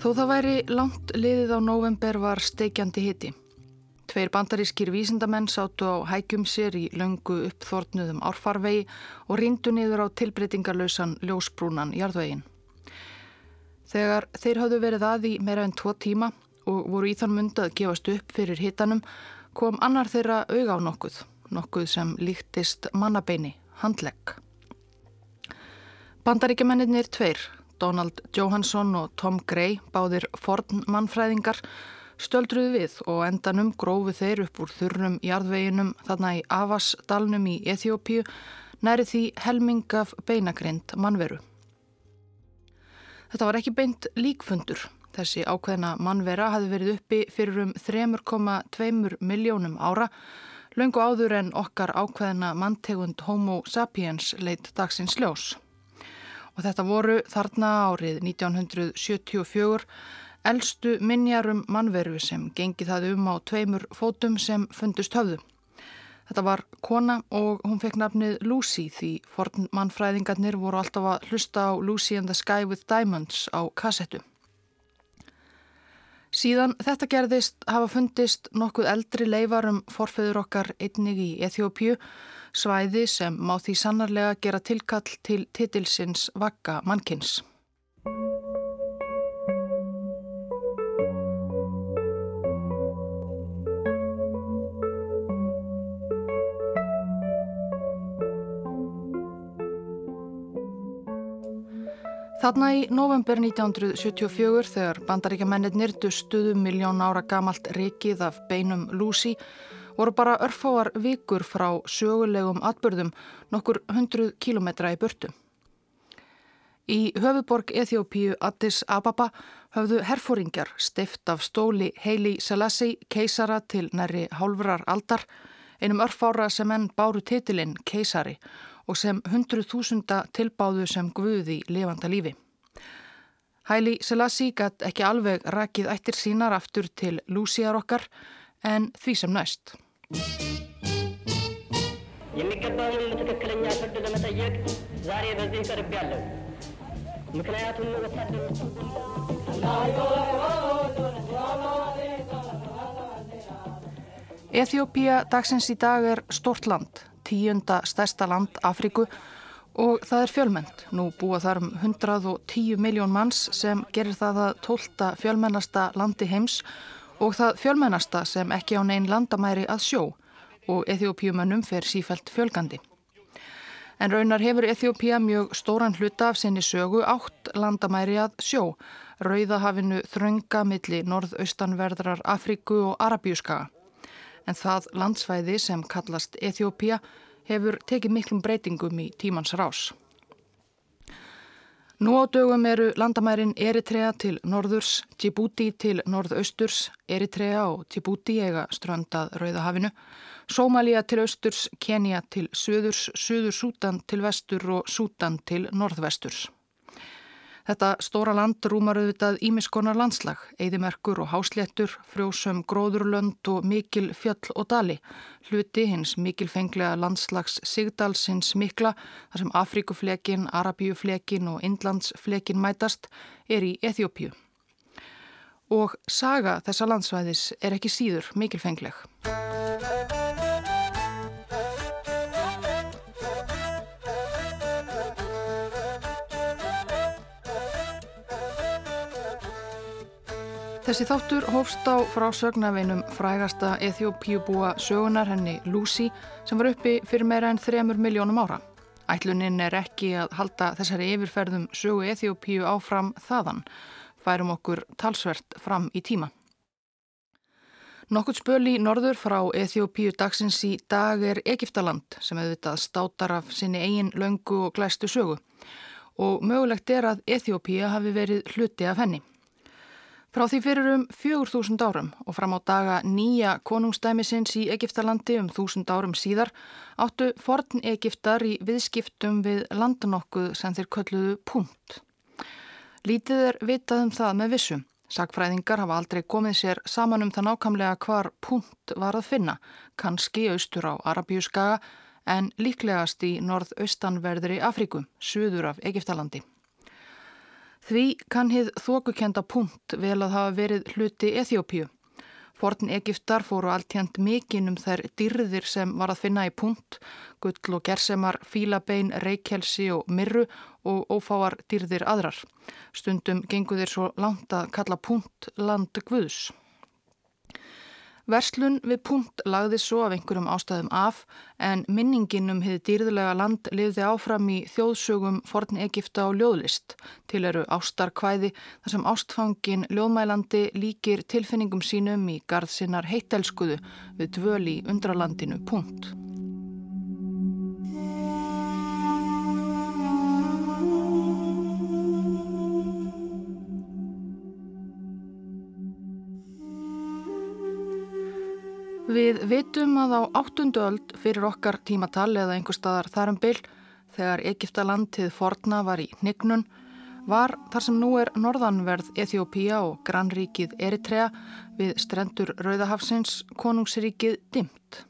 Þó það væri langt liðið á november var steikjandi hitti. Tveir bandarískir vísindamenn sátu á hægjum sér í löngu uppþortnuðum árfarvegi og ríndu niður á tilbreytingarlausan ljósbrúnan jarðvegin. Þegar þeir hafðu verið að í meira en tvo tíma og voru í þann mund að gefast upp fyrir hittanum kom annar þeirra auga á nokkuð, nokkuð sem líktist mannabeini, handlegg. Bandaríkjamennir tveir Donald Johansson og Tom Gray, báðir fornmannfræðingar, stöldruðu við og endanum grófu þeir upp úr þurrum jarðveginum þarna í Avasdalnum í Eþjópíu næri því helming af beinagrind mannveru. Þetta var ekki beint líkfundur. Þessi ákveðna mannvera hafi verið uppi fyrir um 3,2 miljónum ára, löngu áður en okkar ákveðna manntegund Homo sapiens leitt dagsins ljós og þetta voru þarna árið 1974 eldstu minjarum mannveru sem gengið það um á tveimur fótum sem fundust höfðu. Þetta var kona og hún fekk nafnið Lucy því forn mannfræðingarnir voru alltaf að hlusta á Lucy and the Sky with Diamonds á kassettu. Síðan þetta gerðist hafa fundist nokkuð eldri leifarum forfeyður okkar einnig í Eþjópju svæði sem má því sannarlega gera tilkall til titilsins Vakka mannkins. Þarna í november 1974 þegar bandaríkjamennir dustuðu miljón ára gamalt rikið af beinum Lucy voru bara örfáar vikur frá sögulegum atbyrðum nokkur hundruð kílometra í burtu. Í höfuborg Eþjópíu Addis Ababa höfðu herfóringjar stift af stóli Heili Selassie keisara til næri hálfrar aldar, einum örfára sem enn báru titilinn keisari og sem hundruð þúsunda tilbáðu sem guði lifanda lífi. Heili Selassie gætt ekki alveg rakið ættir sínar aftur til lúsiðar okkar en því sem næst. የሚገባውንም ትክክለኛ ፍርድ ለመጠየቅ ዛሬ በዚህ ቀርብ ያለው ምክንያቱም ወታደሮች Eþjópía dagsins í dag er stort land, tíunda stærsta land Afriku og það er fjölmennt. Nú búa þar um 110 miljón manns sem gerir það að tólta fjölmennasta landi heims og það fjölmennasta sem ekki á neyn landamæri að sjó og Eþjópíumannum fer sífælt fjölgandi. En raunar hefur Eþjópía mjög stóran hluta af sinni sögu átt landamæri að sjó, Rauðahafinu þrönga milli norðaustanverðrar Afriku og Arabíuskaga. En það landsvæði sem kallast Eþjópía hefur tekið miklum breytingum í tímans rás. Nú á dögum eru landamærin Eritrea til norðurs, Djibouti til norðausturs, Eritrea og Djibouti eiga ströndað Rauðahafinu, Sómalía til austurs, Kenya til söðurs, Suður Sútan til vestur og Sútan til norðvesturs. Þetta stóra land rúmar auðvitað ímiskonar landslag, eðimerkur og hásléttur, frjósum gróðurlönd og mikil fjöll og dali. Hluti hins mikilfenglega landslags Sigdalsins mikla, þar sem Afrikuflekin, Arabíuflekin og Indlandsflekin mætast, er í Eþjópíu. Og saga þessa landsvæðis er ekki síður mikilfengleg. Þessi þáttur hófst á frásögnavinum frægasta Eþjópíubúa sögunar henni Lucy sem var uppi fyrir meira en þremur miljónum ára. Ætlunin er ekki að halda þessari yfirferðum sögu Eþjópíu áfram þaðan, færum okkur talsvert fram í tíma. Nokkurt spöl í norður frá Eþjópíu dagsins í dag er Egiptaland sem auðvitað státar af sinni eigin löngu og glæstu sögu og mögulegt er að Eþjópíu hafi verið hluti af henni. Frá því fyrir um 4000 árum og fram á daga nýja konungstæmisins í Egiptalandi um 1000 árum síðar áttu forn Egiptar í viðskiptum við landanokkuð sem þeir kölluðu punkt. Lítið er vitað um það með vissum. Sakfræðingar hafa aldrei komið sér saman um það nákamlega hvar punkt var að finna, kannski austur á Arabíuskaga en líklegast í norðaustanverðri Afrikum, suður af Egiptalandi. Því kann hið þókukenda punkt vel að hafa verið hluti Eþjópíu. Fortin Egiptar fóru alltjönd mikinn um þær dyrðir sem var að finna í punkt, gull og gersemar, fílabein, reykjelsi og mirru og ófáar dyrðir aðrar. Stundum gengur þeir svo langt að kalla punkt land guðs. Verslun við punkt lagði svo af einhverjum ástæðum af en minningin um hefði dýrðulega land lifði áfram í þjóðsögum forn Egipta og ljóðlist. Til eru ástarkvæði þar sem ástfangin ljóðmælandi líkir tilfinningum sínum í gard sinnar heitelskuðu við dvöli undralandinu punkt. Við vitum að á áttundu öld fyrir okkar tímatal eða einhver staðar þarum byll þegar Egiptalandið forna var í Nignun var þar sem nú er norðanverð Eþjópía og grannríkið Eritrea við strendur Rauðahafsins konungsríkið dimt.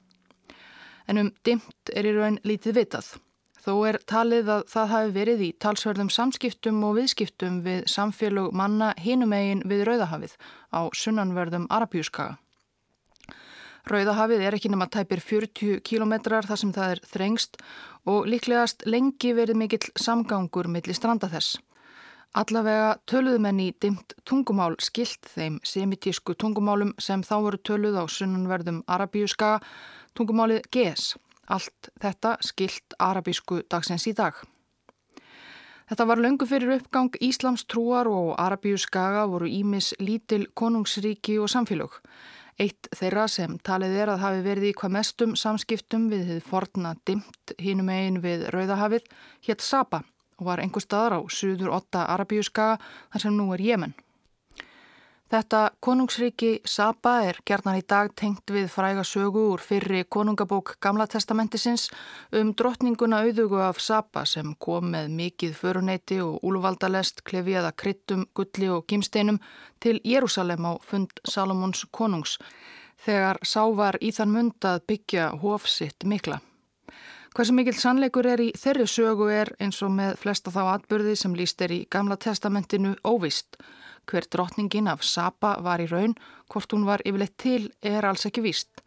En um dimt er í raun lítið vitað. Þó er talið að það hafi verið í talsverðum samskiptum og viðskiptum við samfélög manna hinumegin við Rauðahafið á sunnanverðum Arabjúskaga. Rauðahafið er ekki nema tæpir 40 kílometrar þar sem það er þrengst og líklegast lengi verið mikill samgangur millir stranda þess. Allavega töluðumenn í dimt tungumál skilt þeim semitísku tungumálum sem þá voru töluð á sunnanverðum arabíuska tungumálið GES. Allt þetta skilt arabísku dagsens í dag. Þetta var löngu fyrir uppgang Íslams trúar og arabíuskaga voru Ímis lítil konungsríki og samfélög. Eitt þeirra sem talið er að hafi verið í hvað mestum samskiptum við þið forna dimt hínum einn við Rauðahafið hétt Saba og var einhver staðar á suður 8 Arabíuskaga þar sem nú er Jemen. Þetta konungsríki Saba er gerðan í dag tengt við fræga sögu úr fyrri konungabók Gamla testamentisins um drottninguna auðugu af Saba sem kom með mikið föruneyti og úlvaldalest klefjaða kryttum, gulli og gimsteinum til Jérúsalem á fund Salomons konungs þegar sá var í þann mund að byggja hófsitt mikla. Hversu mikil sannleikur er í þeirri sögu er eins og með flesta þá atbyrði sem líst er í Gamla testamentinu óvist Hver drottningin af Saba var í raun, hvort hún var yfirleitt til, er alls ekki víst.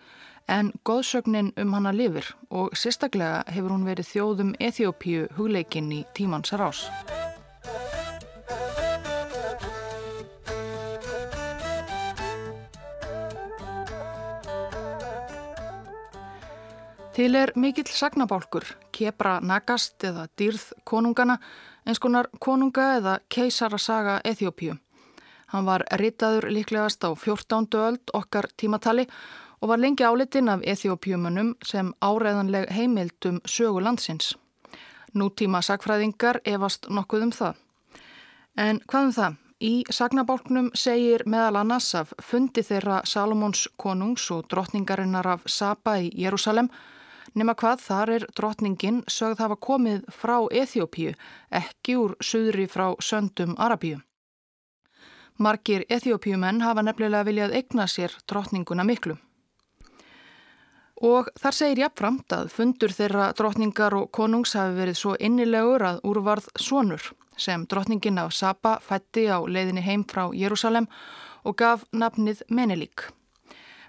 En góðsögnin um hana lifir og sérstaklega hefur hún verið þjóðum Eþjópíu hugleikinn í tímans rás. Til er mikill sagnabálkur, kebra nagast eða dýrð konungana, eins konar konunga eða keisarasaga Eþjópíu. Hann var ritaður líklegast á 14. öld okkar tímatali og var lengi álitinn af Eþjópjumunum sem áreðanleg heimildum sögu landsins. Nútíma sagfræðingar efast nokkuð um það. En hvað um það? Í sagnabálknum segir meðal annars af fundi þeirra Salomons konungs og drottningarinnar af Saba í Jérúsalem nema hvað þar er drottningin sögð hafa komið frá Eþjópíu, ekki úr söðri frá söndum Arabíu. Margir ethiópíumenn hafa nefnilega viljað egna sér drotninguna miklu. Og þar segir jafnframt að fundur þeirra drotningar og konungs hafi verið svo innilegur að úrvarð sonur sem drotningin af Saba fætti á leiðinni heim frá Jérúsalem og gaf nafnið Menelík.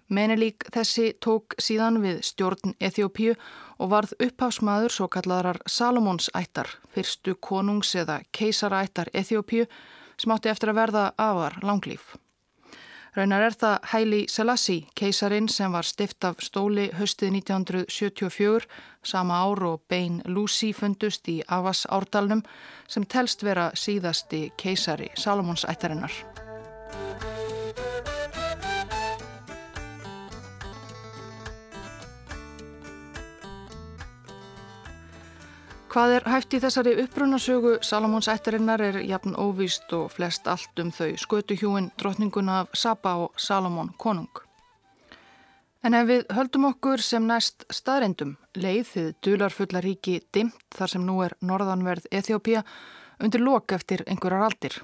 Menelík þessi tók síðan við stjórn Eþjópíu og varð upphásmaður svo kallarar Salomons ættar, fyrstu konungs eða keisarættar Eþjópíu sem átti eftir að verða afar langlýf. Raunar er það Haile Selassie, keisarin sem var stift af stóli höstið 1974, sama ár og Bein Lucy fundust í Avas árdalnum sem telst vera síðasti keisari Salomons ættarinnar. Hvað er hæft í þessari upprunasögu Salomons ættarinnar er jafn óvíst og flest allt um þau skötuhjúin drotninguna af Saba og Salomon konung. En ef við höldum okkur sem næst staðreindum leið þið dularfulla ríki dimt þar sem nú er norðanverð Eþjópia undir lok eftir einhverjar aldir.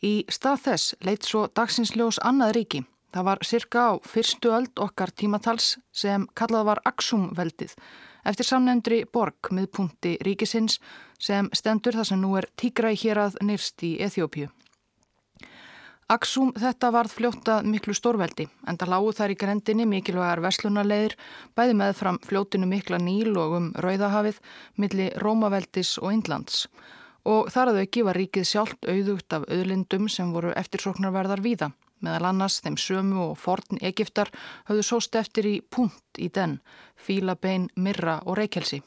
Í stað þess leitt svo dagsinsljós annað ríki. Það var cirka á fyrstu öld okkar tímatals sem kallað var Aksumveldið eftir samnefndri borg miðpunti ríkisins sem stendur þar sem nú er tígra í hér að nýrst í Eþjópju. Aksum þetta varð fljóttað miklu stórveldi en það lágu þar í grendinni mikilvægar verslunarleðir bæði með fram fljótinu mikla níl og um Rauðahafið milli Rómaveldis og Indlands og þar að auki var ríkið sjálft auðugt af auðlindum sem voru eftirsoknarverðar víða. Meðal annars þeim sömu og forn Egiptar höfðu sóst eftir í punkt í den, fílabein, mirra og reykjelsi.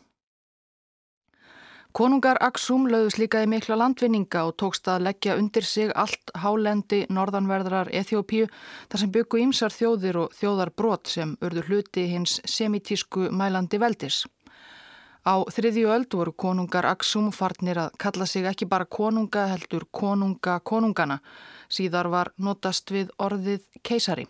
Konungar Aksum lögðus líka í mikla landvinninga og tókst að leggja undir sig allt hálendi norðanverðrar Eþjópíu þar sem byggu ímsar þjóðir og þjóðar brot sem urðu hluti hins semitísku mælandi veldis. Á þriðju öld voru konungar Aksum farnir að kalla sig ekki bara konunga heldur konunga konungana. Síðar var notast við orðið keisari.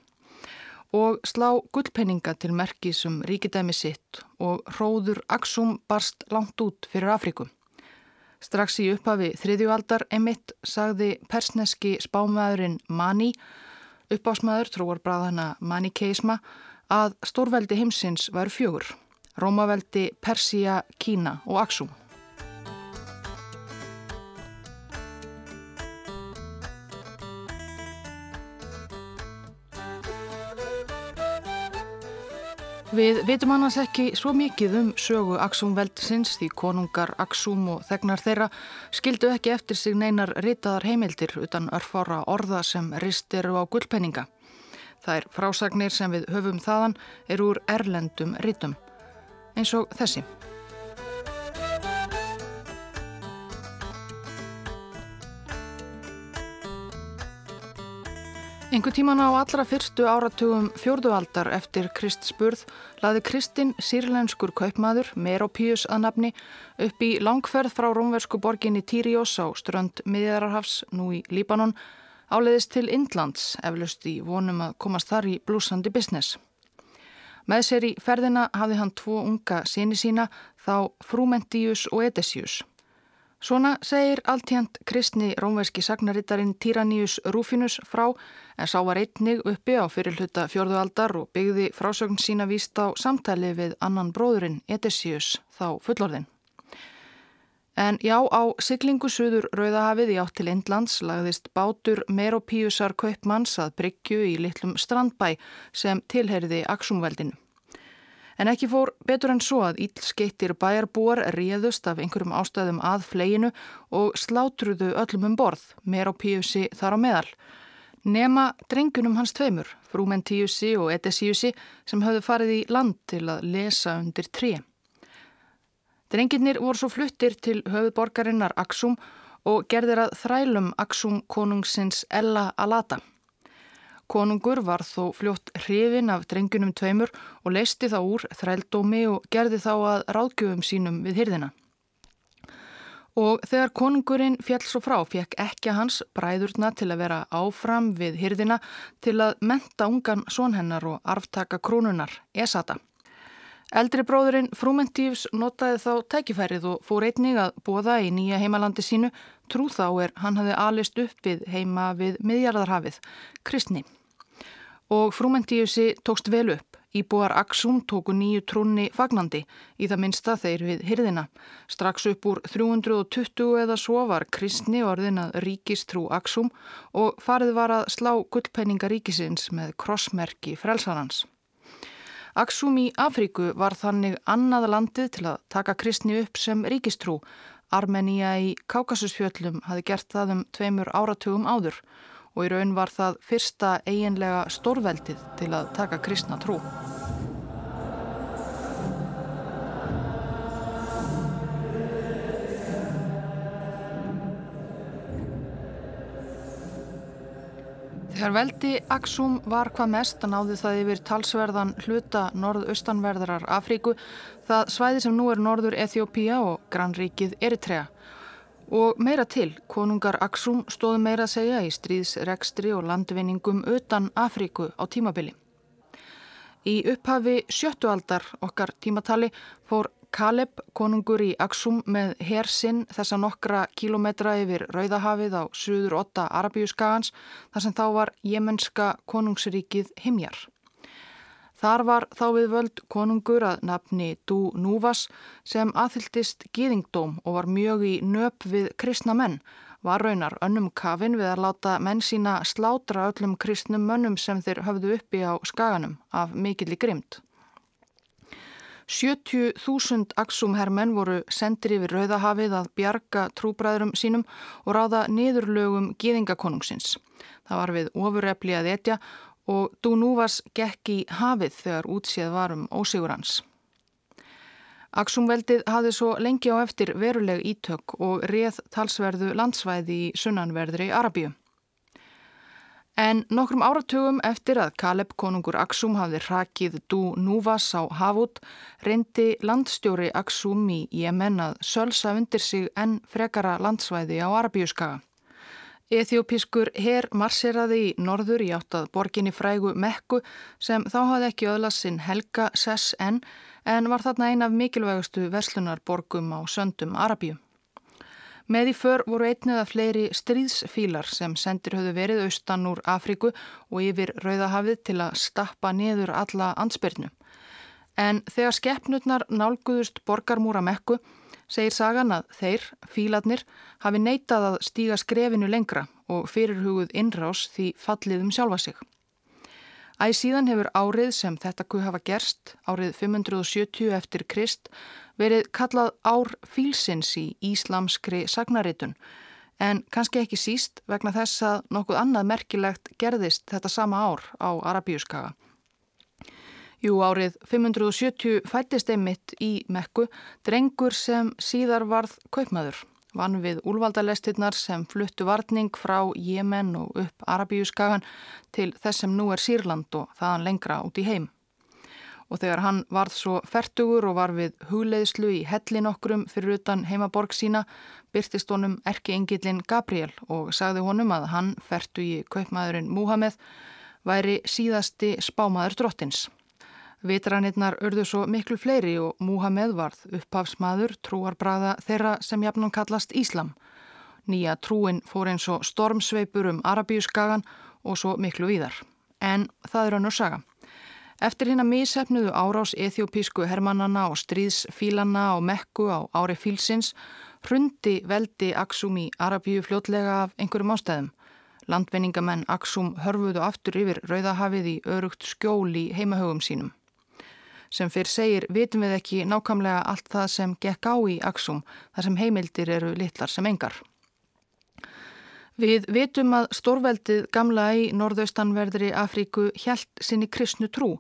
Og slá gullpenninga til merkisum ríkidæmi sitt og hróður Aksum barst langt út fyrir Afrikum. Strax í upphafi þriðjualdar emitt sagði persneski spámaðurinn Mani, uppásmaður trúarbræðana Mani Keisma, að stórveldi heimsins væru fjögur, Rómaveldi, Persia, Kína og Aksum. Við vitum annars ekki svo mikið um sögu Aksumveldisins því konungar Aksum og þegnar þeirra skildu ekki eftir sig neinar ritaðar heimildir utan örfára orða sem rist eru á gullpenninga. Það er frásagnir sem við höfum þaðan eru úr erlendum ritum eins og þessi. Engu tíman á allra fyrstu áratugum fjórdualdar eftir Krist spurð laði Kristinn sírlenskur kaupmaður, Meropíus að nafni, upp í langferð frá rómversku borginni Týriós á strönd miðjararhafs nú í Líbanon áleiðist til Indlands eflust í vonum að komast þar í blúsandi business. Með sér í ferðina hafði hann tvo unga síni sína þá Frumentius og Edesius. Svona segir alltjönd kristni rómverski sagnarittarinn Tyrannius Rufinus frá en sá var einnig uppi á fyrirluta fjörðualdar og byggði frásögn sína víst á samtali við annan bróðurinn Edesius þá fullorðin. En já, á siglingu suður Rauðahafið í átt til Indlands lagðist bátur Meropíusar Kaupmanns að bryggju í litlum strandbæ sem tilheriði Aksumveldinu. En ekki fór betur en svo að ílskeittir bæjarbúar réðust af einhverjum ástæðum að fleginu og slátruðu öllum um borð, mér á Píusi þar á meðal. Nema drengunum hans tveimur, Frúmentíusi og Edesíusi, sem höfðu farið í land til að lesa undir tré. Drenginnir voru svo fluttir til höfuborgarinnar Aksum og gerðir að þrælum Aksum konungsins Ella Alata. Konungur var þó fljótt hrifin af drengunum tveimur og leisti þá úr þrældómi og gerði þá að ráðgjöfum sínum við hyrðina. Og þegar konungurinn fjall svo frá fekk ekki hans bræðurna til að vera áfram við hyrðina til að menta ungan sónhennar og arftaka krónunar, Esata. Eldri bróðurinn Frúmentífs notaði þá tækifærið og fór einnig að bóða í nýja heimalandi sínu trú þá er hann hafði alist upp við heima við miðjarðarhafið, kristni og frúmentíusi tókst vel upp. Íbúar Aksum tóku nýju trúnni fagnandi í það minsta þeir við hyrðina. Strax upp úr 320 eða svo var kristni orðin að ríkistrú Aksum og farið var að slá gullpenninga ríkisins með krossmerki frelsarans. Aksum í Afríku var þannig annað landið til að taka kristni upp sem ríkistrú. Armenia í Kákasusfjöllum hafi gert það um tveimur áratugum áður og í raun var það fyrsta eiginlega stórveldið til að taka kristna trú. Þegar veldi Aksum var hvað mest að náði það yfir talsverðan hluta norðaustanverðarar Afríku, það svæði sem nú er norður Eþjópía og grannríkið Eritrea. Og meira til, konungar Aksum stóð meira að segja í stríðsregstri og landvinningum utan Afríku á tímabili. Í upphafi sjöttualdar okkar tímatali fór Kaleb konungur í Aksum með hersinn þessa nokkra kílometra yfir Rauðahafið á suður 8 Arabíuskagans þar sem þá var jemenska konungsríkið Himjar. Þar var þá við völd konungur að nafni Dú Núvas sem aðhyldist gýðingdóm og var mjög í nöp við kristna menn, var raunar önnum kafin við að láta menn sína slátra öllum kristnum mönnum sem þeir höfðu uppi á skaganum af mikill í grymt. 70.000 aksumhermenn voru sendir yfir Rauðahafið að bjarga trúbræðurum sínum og ráða niðurlögum gýðingakonungsins. Það var við ofurrepli að etja og Dúnúvas gekk í hafið þegar útséð varum ósigur hans. Aksumveldið hafði svo lengi á eftir veruleg ítök og reð talsverðu landsvæði í sunnanverðri Arabíu. En nokkrum áratugum eftir að Kaleb konungur Aksum hafði rakið Dú Núvas á Havút reyndi landstjóri Aksum í Jemen að sölsa undir sig enn frekara landsvæði á Arabíuskaga. Eþjópiskur herr marseraði í norður í áttað borginni frægu Mekku sem þá hafði ekki öðlast sinn Helga Sess enn en var þarna ein af mikilvægustu verslunarborgum á söndum Arabíu. Með í för voru einnið að fleiri stríðsfílar sem sendir höfðu verið austan úr Afríku og yfir Rauðahafið til að stappa niður alla ansbyrnu. En þegar skeppnutnar nálguðust borgarmúra mekku segir sagan að þeir, fílarnir, hafi neitað að stíga skrefinu lengra og fyrirhugud innrás því fallið um sjálfa sig. Æg síðan hefur árið sem þetta kuð hafa gerst, árið 570 eftir Krist, verið kallað ár fílsins í íslamskri sagnaritun en kannski ekki síst vegna þess að nokkuð annað merkilegt gerðist þetta sama ár á Arabíuskaga. Jú, árið 570 fættist einmitt í Mekku drengur sem síðar varð kaupmaður. Vann við úlvaldalestinnar sem fluttu varning frá Jemen og upp Arabíuskagan til þess sem nú er Sýrland og þaðan lengra út í heim og þegar hann varð svo fertugur og var við hugleiðslu í hellin okkurum fyrir utan heimaborg sína byrtist honum erki engillin Gabriel og sagði honum að hann fertu í kaupmaðurinn Múhameð væri síðasti spámaður drottins. Vitranirnar örðu svo miklu fleiri og Múhameð varð upphafsmaður trúarbræða þeirra sem jafnum kallast Íslam. Nýja trúin fór eins og stormsveipur um Arabíuskagan og svo miklu víðar. En það er önnur saga. Eftir hinn að mísefnuðu árás ethiopísku hermannana og stríðsfílanna á Mekku á ári fílsins hrundi veldi Aksum í Arabíu fljótlega af einhverjum ástæðum. Landvinningamenn Aksum hörfuðu aftur yfir Rauðahafið í örugt skjól í heimahögum sínum. Sem fyrr segir vitum við ekki nákvæmlega allt það sem gekk á í Aksum þar sem heimildir eru litlar sem engar. Við vitum að stórveldið gamla í norðaustanverðri Afríku hjælt sinni kristnu trú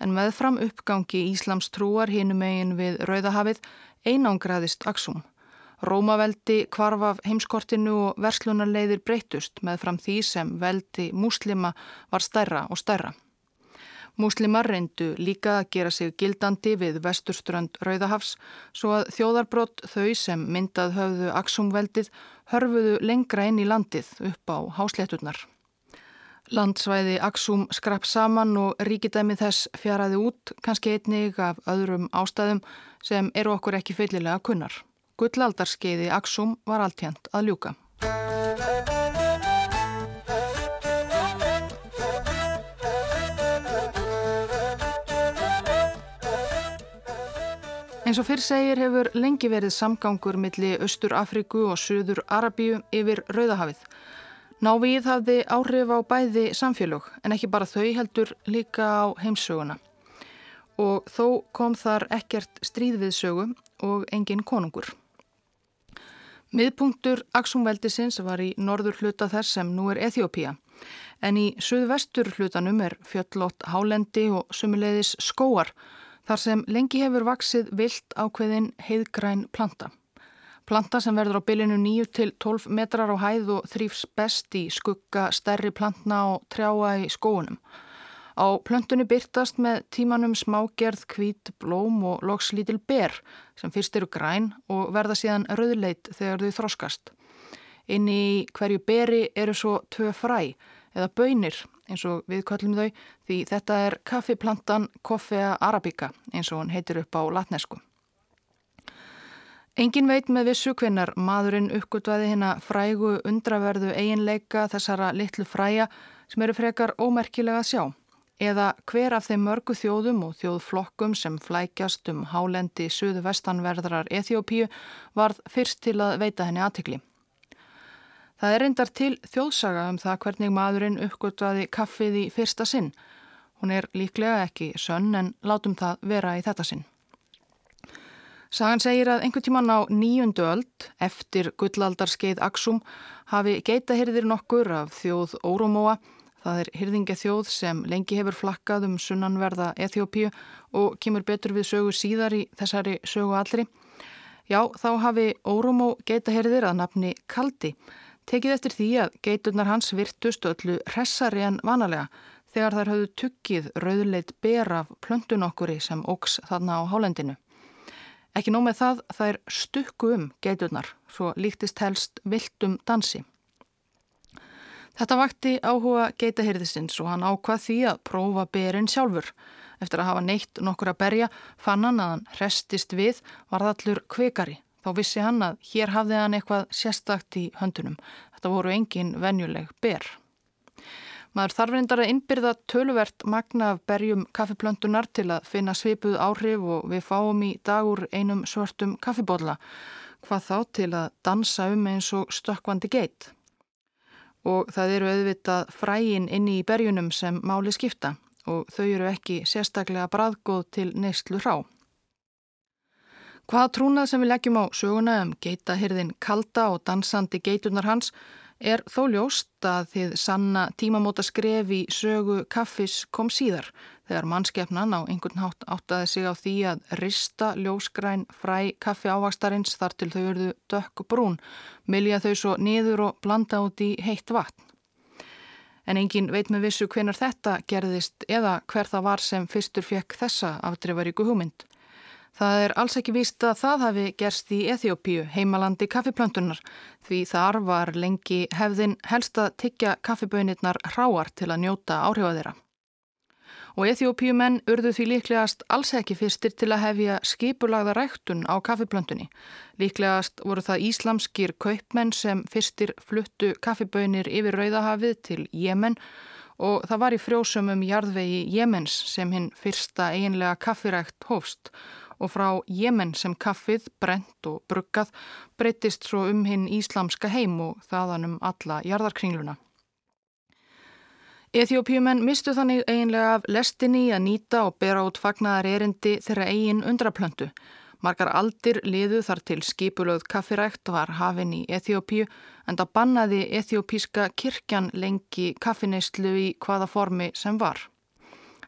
en með fram uppgangi Íslams trúar hinum eigin við Rauðahafið einangraðist Aksum. Rómaveldi kvarf af heimskortinu og verslunarleiðir breytust með fram því sem veldi múslima var stærra og stærra. Múslimar reyndu líka að gera sig gildandi við vesturströnd Rauðahafs svo að þjóðarbrott þau sem myndað höfðu Aksumveldið hörfuðu lengra inn í landið upp á háslétturnar. Landsvæði Aksum skrapp saman og ríkidæmi þess fjaraði út, kannski einnig af öðrum ástæðum sem eru okkur ekki fyllilega kunnar. Gullaldarskeiði Aksum var alltjent að ljúka. Eins og fyrr segir hefur lengi verið samgangur milli Östur Afriku og Suður Arabíu yfir Rauðahafið. Návið hafði áhrif á bæði samfélög en ekki bara þau heldur líka á heimsöguna. Og þó kom þar ekkert stríðviðsögu og engin konungur. Miðpunktur Aksumveldisins var í norður hluta þess sem nú er Eþjópía en í suðvestur hlutanum er fjöllót hálendi og sumuleiðis skóar þar sem lengi hefur vaksið vilt ákveðin heiðgræn planta. Planta sem verður á bylinu 9 til 12 metrar á hæð og þrýfs best í skugga stærri plantna og trjáa í skóunum. Á plöntunni byrtast með tímanum smágerð, hvít, blóm og loks lítil ber sem fyrst eru græn og verða síðan rauðleit þegar þau þroskast. Inn í hverju beri eru svo tvö fræ eða bönir eins og við kallum þau því þetta er kaffiplantan Coffea arabica eins og hann heitir upp á latnesku. Engin veit með vissu hvenar maðurinn uppgötvaði hérna frægu undraverðu eiginleika þessara litlu fræja sem eru frekar ómerkilega að sjá. eða hver af þeim mörgu þjóðum og þjóðflokkum sem flækjast um hálendi söðu vestanverðrar Eþjópíu varð fyrst til að veita henni aðtikli. Það er reyndar til þjóðsaga um það hvernig maðurinn uppgötvaði kaffið í fyrsta sinn. Hún er líklega ekki sönn en látum það vera í þetta sinn. Sagan segir að einhvern tíman á nýjundu öld eftir gullaldarskeið Aksum hafi geitahyrðir nokkur af þjóð Órumóa Það er hyrðingjathjóð sem lengi hefur flakkað um sunnanverða Eþjópíu og kemur betur við sögu síðar í þessari sögu allri. Já, þá hafi Órumó geitahyrðir að nafni Kaldi. Tekið eftir því að geiturnar hans virtust öllu hressari en vanalega þegar þær höfðu tuggið rauðleit ber af plöntun okkuri sem óks þarna á hálendinu. Ekki nómið það, það er stukku um geiturnar, svo líktist helst viltum dansi. Þetta vakti áhuga geitahyrðisins og hann ákvað því að prófa berinn sjálfur. Eftir að hafa neitt nokkur að berja fann hann að hann restist við var allur kvikari. Þá vissi hann að hér hafði hann eitthvað sérstakt í höndunum. Þetta voru engin venjuleg ber. Maður þarf reyndar að innbyrða töluvert magna af berjum kaffiplöntunar til að finna svipuð áhrif og við fáum í dagur einum svörtum kaffibólla. Hvað þá til að dansa um eins og stökkvandi geit og það eru auðvitað frægin inni í berjunum sem máli skipta og þau eru ekki sérstaklega bræðgóð til neistlu hrá. Hvað trúnað sem við leggjum á söguna um geitahyrðin kalda og dansandi geitunar hans er þó ljóst að þið sanna tímamóta skref í sögu kaffis kom síðar þegar mannskeppnan á einhvern hátt áttaði sig á því að rista ljósgræn fræ kaffi ávakstarins þar til þau eruðu dökk brún, milja þau svo niður og blanda út í heitt vatn. En engin veit með vissu hvenar þetta gerðist eða hver það var sem fyrstur fekk þessa afdrifaríku hugmynd. Það er alls ekki víst að það hafi gerst í Eþjópíu, heimalandi kaffiplöntunar, því þar var lengi hefðin helst að tyggja kaffibönirnar hráar til að njóta áhrifa þeirra. Og Eþjópíumenn urðu því líklegast alls ekki fyrstir til að hefja skipulagða ræktun á kaffiplöntunni. Líklegast voru það íslamskir kaupmenn sem fyrstir fluttu kaffibönir yfir Rauðahafið til Jemen og það var í frjósumum jarðvegi Jemens sem hinn fyrsta eiginlega kaffirækt hófst og frá Jemen sem kaffið, brent og bruggað breytist svo um hinn íslamska heim og þaðan um alla jarðarkringluna. Eþjópjumenn mistu þannig eiginlega af lestinni að nýta og bera út fagnaðar erindi þeirra eigin undraplöndu. Margar aldir liðu þar til skipulöð kaffirækt var hafinn í Eþjópju en það bannaði Eþjópíska kirkjan lengi kaffineistlu í hvaða formi sem var.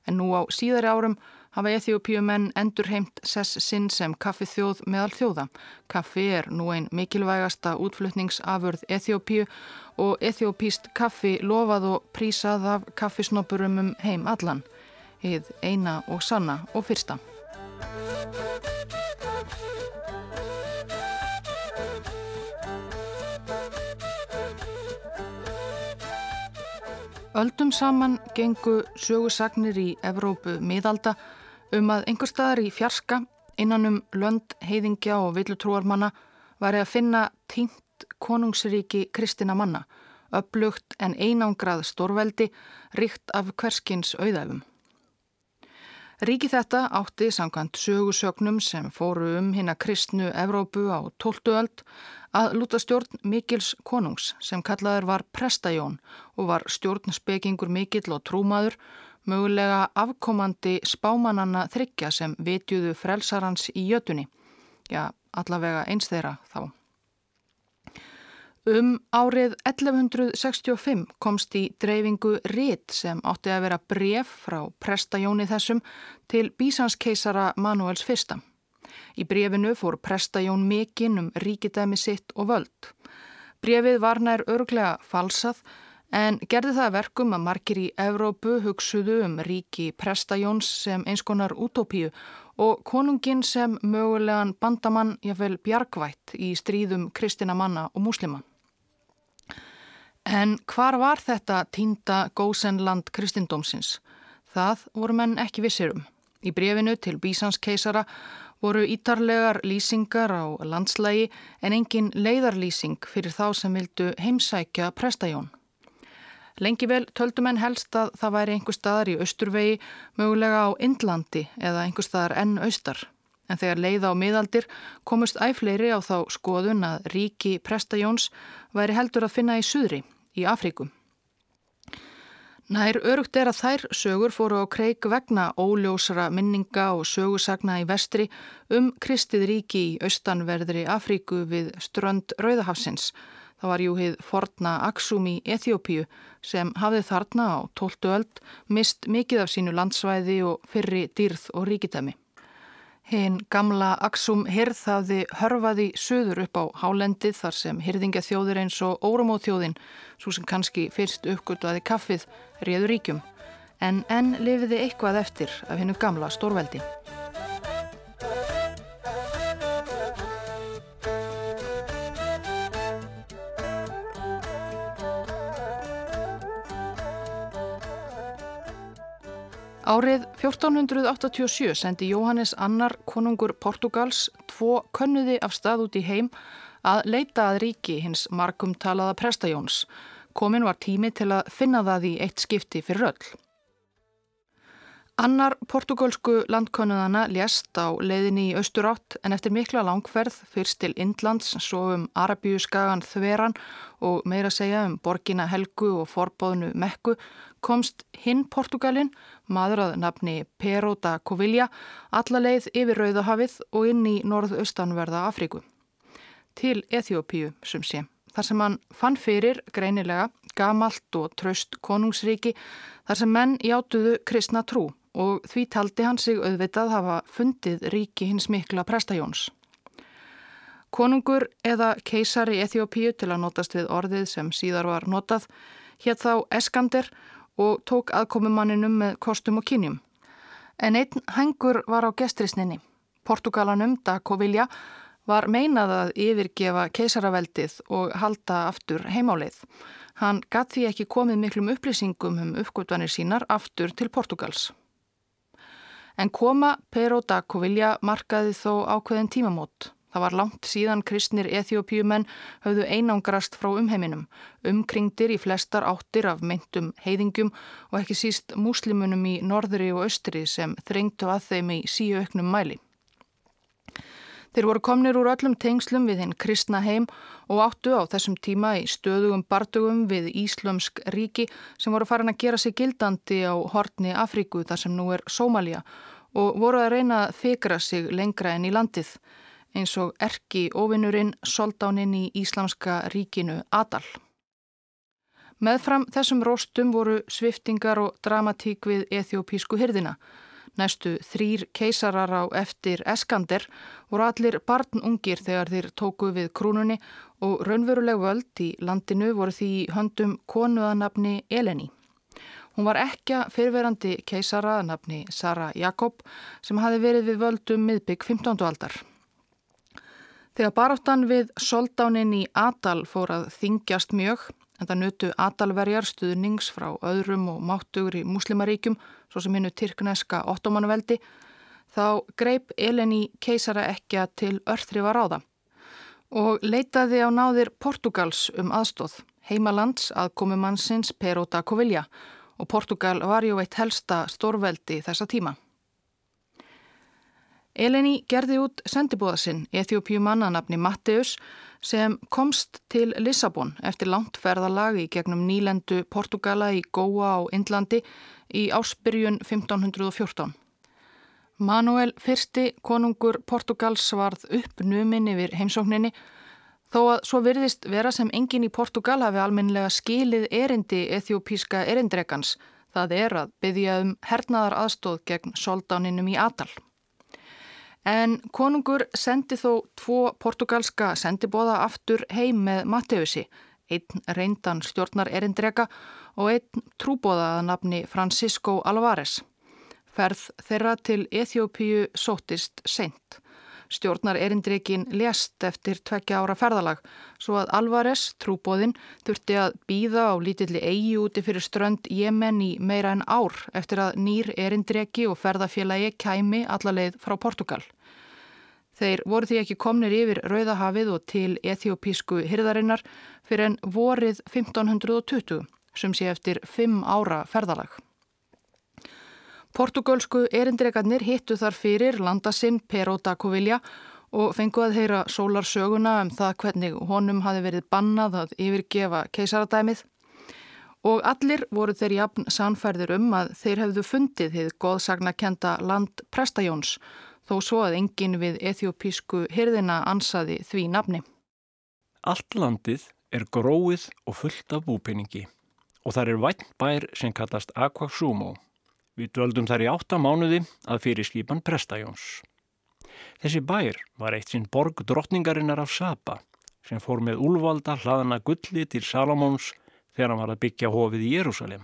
En nú á síðari árum hafa Eþjópiumenn endur heimt sess sinn sem kaffið þjóð meðal þjóða. Kaffi er nú einn mikilvægasta útflutningsafurð Eþjópiu og Eþjópíst kaffi lofað og prísað af kaffisnopurum um heim allan. Hið eina og sanna og fyrsta. Öldum saman gengu sögusagnir í Evrópu miðalda um að einhver staðar í fjarska innan um lönd, heiðingja og villutrúarmanna væri að finna tínt konungsríki kristina manna, upplugt en einangrað stórveldi, ríkt af hverskins auðæfum. Ríki þetta átti samkvæmt sögusögnum sem fóru um hinn að kristnu Evrópu á 12. öld að lúta stjórn Mikils konungs sem kallaður var Prestajón og var stjórnspekingur Mikill og trúmaður mögulega afkomandi spámananna þryggja sem vitjuðu frelsarans í jötunni. Já, allavega eins þeirra þá. Um árið 1165 komst í dreifingu rít sem átti að vera bref frá prestajóni þessum til bísanskeisara Manuels I. Í brefinu fór prestajón mikinn um ríkidæmi sitt og völd. Brefið var nær örglega falsað en gerði það verkum að margir í Evrópu hugsuðu um ríki Prestajóns sem einskonar útópíu og konungin sem mögulegan bandamann jáfnvel bjargvætt í stríðum kristina manna og múslima. En hvar var þetta týnda gósenland kristindómsins? Það voru menn ekki vissir um. Í brefinu til Bísans keisara voru ítarlegar lýsingar á landslægi en engin leiðarlýsing fyrir þá sem vildu heimsækja Prestajón. Lengi vel töldum en helst að það væri einhver staðar í austurvegi, mögulega á Indlandi eða einhver staðar enn austar. En þegar leiða á miðaldir komust æfleiri á þá skoðun að ríki Prestajóns væri heldur að finna í suðri, í Afríkum. Nær örugt er að þær sögur fóru á kreik vegna óljósara minninga og sögursagna í vestri um Kristið ríki í austanverðri Afríku við strönd Rauðahafsins Það var jú hið forna Aksum í Eþjópíu sem hafði þarna á 12. öld mist mikið af sínu landsvæði og fyrri dýrð og ríkidæmi. Hinn gamla Aksum hirð hafði hörfaði söður upp á hálendið þar sem hirðingja þjóður eins og órumóðþjóðin, svo sem kannski fyrst uppgötuði kaffið, réður ríkjum, en enn lifiði eitthvað eftir af hennu gamla stórveldi. Árið 1487 sendi Jóhannes Annar konungur Portugals tvo könnuði af stað út í heim að leita að ríki hins markum talaða prestajóns. Komin var tími til að finna það í eitt skipti fyrir öll. Annar portugalsku landkönnuðana lést á leiðinni í Östurátt en eftir mikla langferð fyrst til Indlands, svo um Arabíuskagan Þveran og meira segja um Borgina Helgu og forbóðnu Mekku komst hinn Portugalin, maður að nafni Pero da Covilla, alla leið yfir Rauðahafið og inn í norðaustanverða Afríku. Til Eþjópíu sem sé, þar sem hann fann fyrir greinilega gamalt og traust konungsríki þar sem menn játuðu kristna trú og því taldi hann sig auðvitað hafa fundið ríki hins mikla prestajóns. Konungur eða keisari Eþjópíu til að notast við orðið sem síðar var notað hétt þá Eskander og tók aðkomumanninum með kostum og kynjum. En einn hengur var á gestrisninni. Portugalanum da Covilja var meinað að yfirgefa keisaraveldið og halda aftur heimálið. Hann gatt því ekki komið miklum upplýsingum um uppgötvanir sínar aftur til Portugals. En koma Pero da Covilja markaði þó ákveðin tímamót. Það var langt síðan kristnir ethiopíumenn höfðu einangrast frá umheiminum, umkringdir í flestar áttir af meintum heiðingum og ekki síst múslimunum í norðri og austri sem þrengtu að þeim í síu auknum mæli. Þeir voru komnir úr öllum tengslum við hinn kristna heim og áttu á þessum tíma í stöðugum bardugum við Íslömsk ríki sem voru farin að gera sig gildandi á hortni Afríku þar sem nú er Sómalja og voru að reyna að fikra sig lengra enn í landið eins og erki ofinnurinn soldáninn í Íslamska ríkinu Adal. Meðfram þessum róstum voru sviftingar og dramatík við ethiopísku hirdina Næstu þrýr keisarar á eftir Eskander voru allir barnungir þegar þeir tóku við krúnunni og raunveruleg völd í landinu voru því höndum konuðanabni Eleni. Hún var ekki fyrirverandi keisara að nafni Sara Jakob sem hafi verið við völdum miðbygg 15. aldar. Þegar baráttan við soldánin í Adal fór að þingjast mjög en það nutu Adalverjar stuðnings frá öðrum og máttugur í muslimaríkjum svo sem hinnu tyrkneska ottomanuveldi, þá greip Eleni keisara ekki að til örþrifa ráða og leitaði á náðir Portugals um aðstóð, heimalands aðkomumannsins Pero da Covilla og Portugal var ju eitt helsta stórveldi þessa tíma. Eleni gerði út sendibóðasinn Eþjópíu mannanafni Matteus sem komst til Lissabon eftir langt ferðalagi gegnum nýlendu Portugala í Góa og Indlandi í ásbyrjun 1514. Manuel fyrsti konungur Portugals varð upp numin yfir heimsókninni þó að svo virðist vera sem engin í Portugal hafi almenlega skilið erindi ethiopíska erindregans það er að byggja um hernaðar aðstóð gegn soldáninum í Adal. En konungur sendi þó tvo portugalska sendibóða aftur heim með Matteusi, einn reyndan stjórnar erindrega og einn trúbóðaða nafni Francisco Alvarez. Ferð þeirra til Eþjópíu sótist seint. Stjórnar erindreikin lést eftir tvekja ára ferðalag svo að Alvarez, trúbóðinn, þurfti að býða á lítilli eigi úti fyrir strönd Jemen í meira en ár eftir að nýr erindreiki og ferðafélagi kæmi allarleið frá Portugal. Þeir voru því ekki komnir yfir Rauðahafið og til Eþjópísku hyrðarinnar fyrir en vorið 1520 sem sé eftir fimm ára ferðalag. Portugalsku erindregarnir hittu þar fyrir landasinn Pero da Covilha og fengu að heyra sólarsöguna um það hvernig honum hafi verið bannað að yfirgefa keisaradæmið og allir voru þeir jafn sannfærðir um að þeir hefðu fundið þið goðsagnakenda land Prestajóns þó svo að engin við ethiopísku hyrðina ansaði því nafni. Allt landið er gróið og fullt af búpeningi og þar er vænt bær sem kallast Aquasumo. Við döldum þar í átta mánuði að fyrir skipan Prestajóns. Þessi bær var eitt sinn borg drottningarinnar af Saba sem fór með úlvalda hlaðana gulli til Salomóns þegar hann var að byggja hofið í Jérúsalem.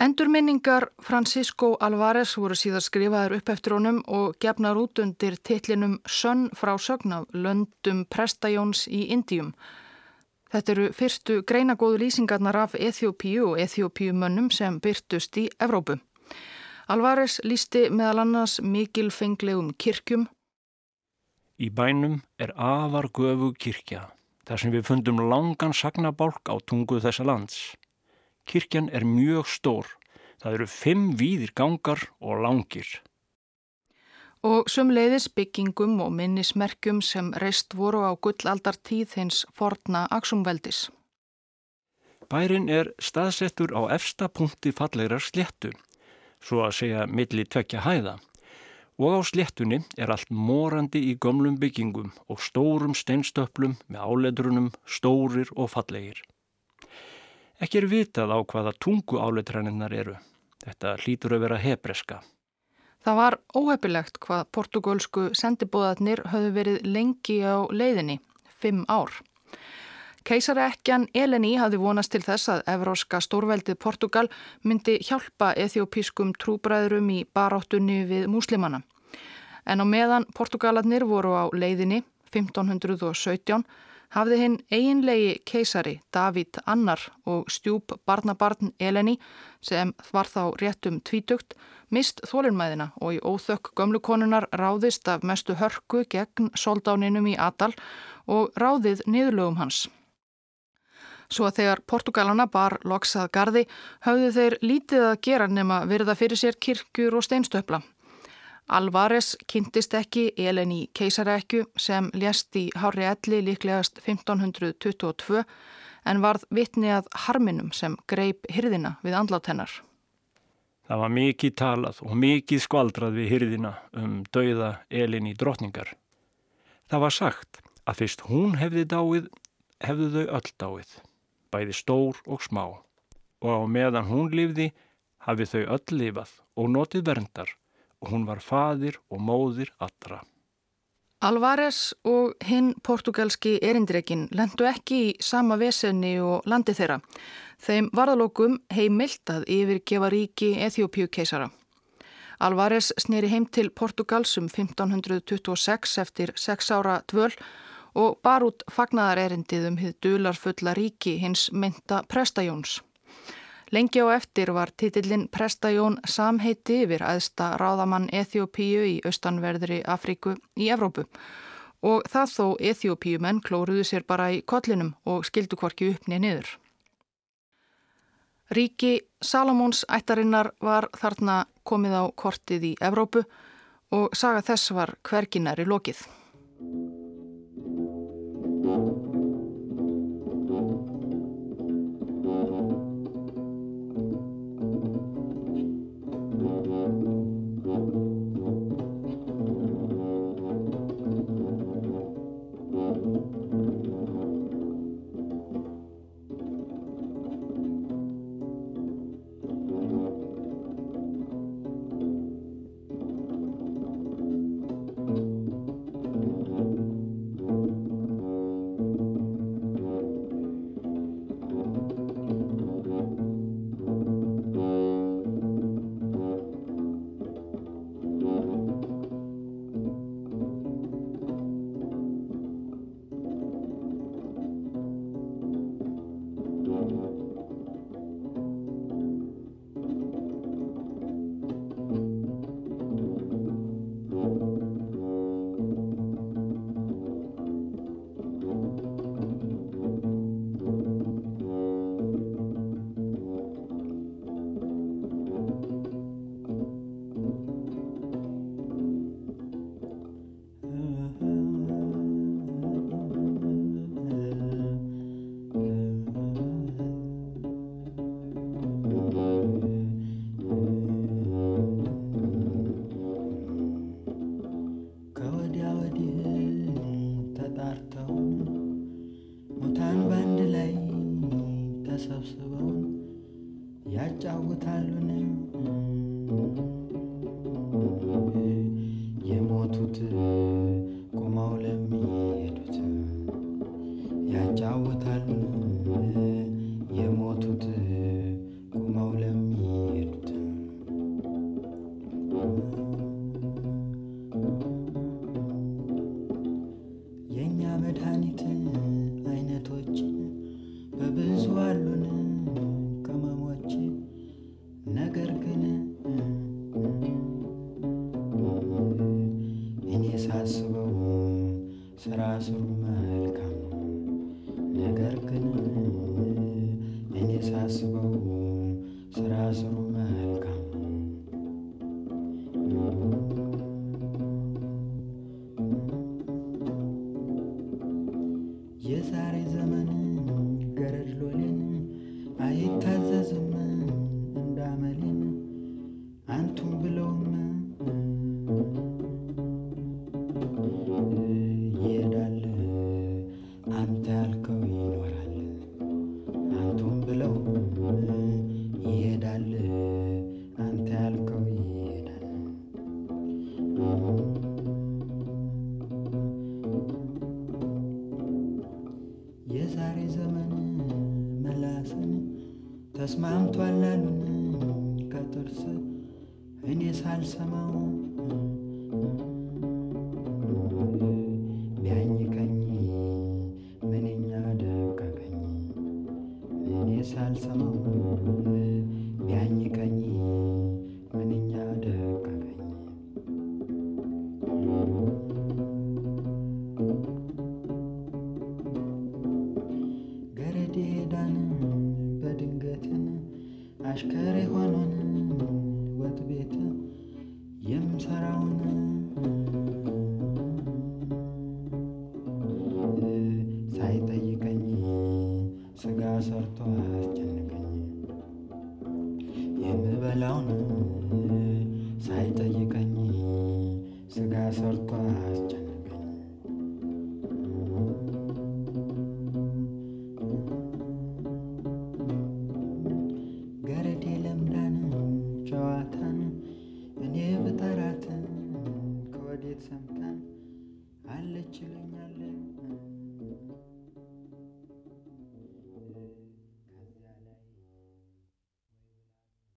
Endurminningar Francisco Alvarez voru síðan skrifaður upp eftir honum og gefnar út undir titlinum Sönn frá sögn af löndum Prestajóns í Indíum. Þetta eru fyrstu greinagóðu lýsingarnar af Eþjópíu og Eþjópíumönnum sem byrtust í Evrópu. Alvarez lísti meðal annars mikil fenglegum kirkjum. Í bænum er afar göfu kirkja þar sem við fundum langan sagnabálk á tungu þessa lands. Kirkjan er mjög stór. Það eru fimm víðir gangar og langir. Og sumleiðis byggingum og minnismerkjum sem reist voru á gullaldartíð hins forna aksumveldis. Bærin er staðsettur á efsta punkti fallegrar sléttu, svo að segja milli tvekja hæða og á sléttunni er allt morandi í gömlum byggingum og stórum steinstöplum með áletrunum stórir og fallegir. Ekki er vitað á hvaða tungu áletranninnar eru. Þetta hlýtur að vera hebreska. Það var óhefilegt hvað portugalsku sendibóðarnir höfðu verið lengi á leiðinni, fimm ár. Keisarekkjan Eleni hafði vonast til þess að evróska stórveldið Portugal myndi hjálpa ethiopískum trúbræðurum í baráttunni við múslimana. En á meðan Portugalarnir voru á leiðinni 1517 hafði hinn eiginlegi keisari David Annar og stjúp barnabarn Eleni sem var þá réttum tvítugt mist þólinnmæðina og í óþökk gömlukonunar ráðist af mestu hörku gegn soldáninum í Adal og ráðið niðurlögum hans. Svo að þegar Portugalana bar loksað gardi hafðu þeir lítið að gera nema virða fyrir sér kirkjur og steinstöpla. Alvarez kynntist ekki Eleni keisarekju sem lést í Hári Elli líklegast 1522 en varð vitni að harminum sem greip hyrðina við andlátennar. Það var mikið talað og mikið skvaldrað við hyrðina um dauða Eleni drotningar. Það var sagt að fyrst hún hefði dáið, hefðu þau öll dáið bæði stór og smá og á meðan hún lifði hafið þau öll lifað og notið verndar og hún var fadir og móðir allra. Alvarez og hinn portugalski erindreikin lendu ekki í sama vesenni og landi þeirra. Þeim varðalokum heimilt að yfirgefa ríki Eþjópiu keisara. Alvarez snýri heim til Portugals um 1526 eftir sex ára dvöl og bar út fagnadarerindið um hið dularfulla ríki hins mynda Prestajóns. Lengi á eftir var titillin Prestajón samheiti yfir aðsta ráðamann Eþjópíu í austanverðri Afríku í Evrópu og það þó Eþjópíumenn klóruðu sér bara í kollinum og skildu hvorki uppni niður. Ríki Salomóns ættarinnar var þarna komið á kortið í Evrópu og saga þess var hverginari lokið.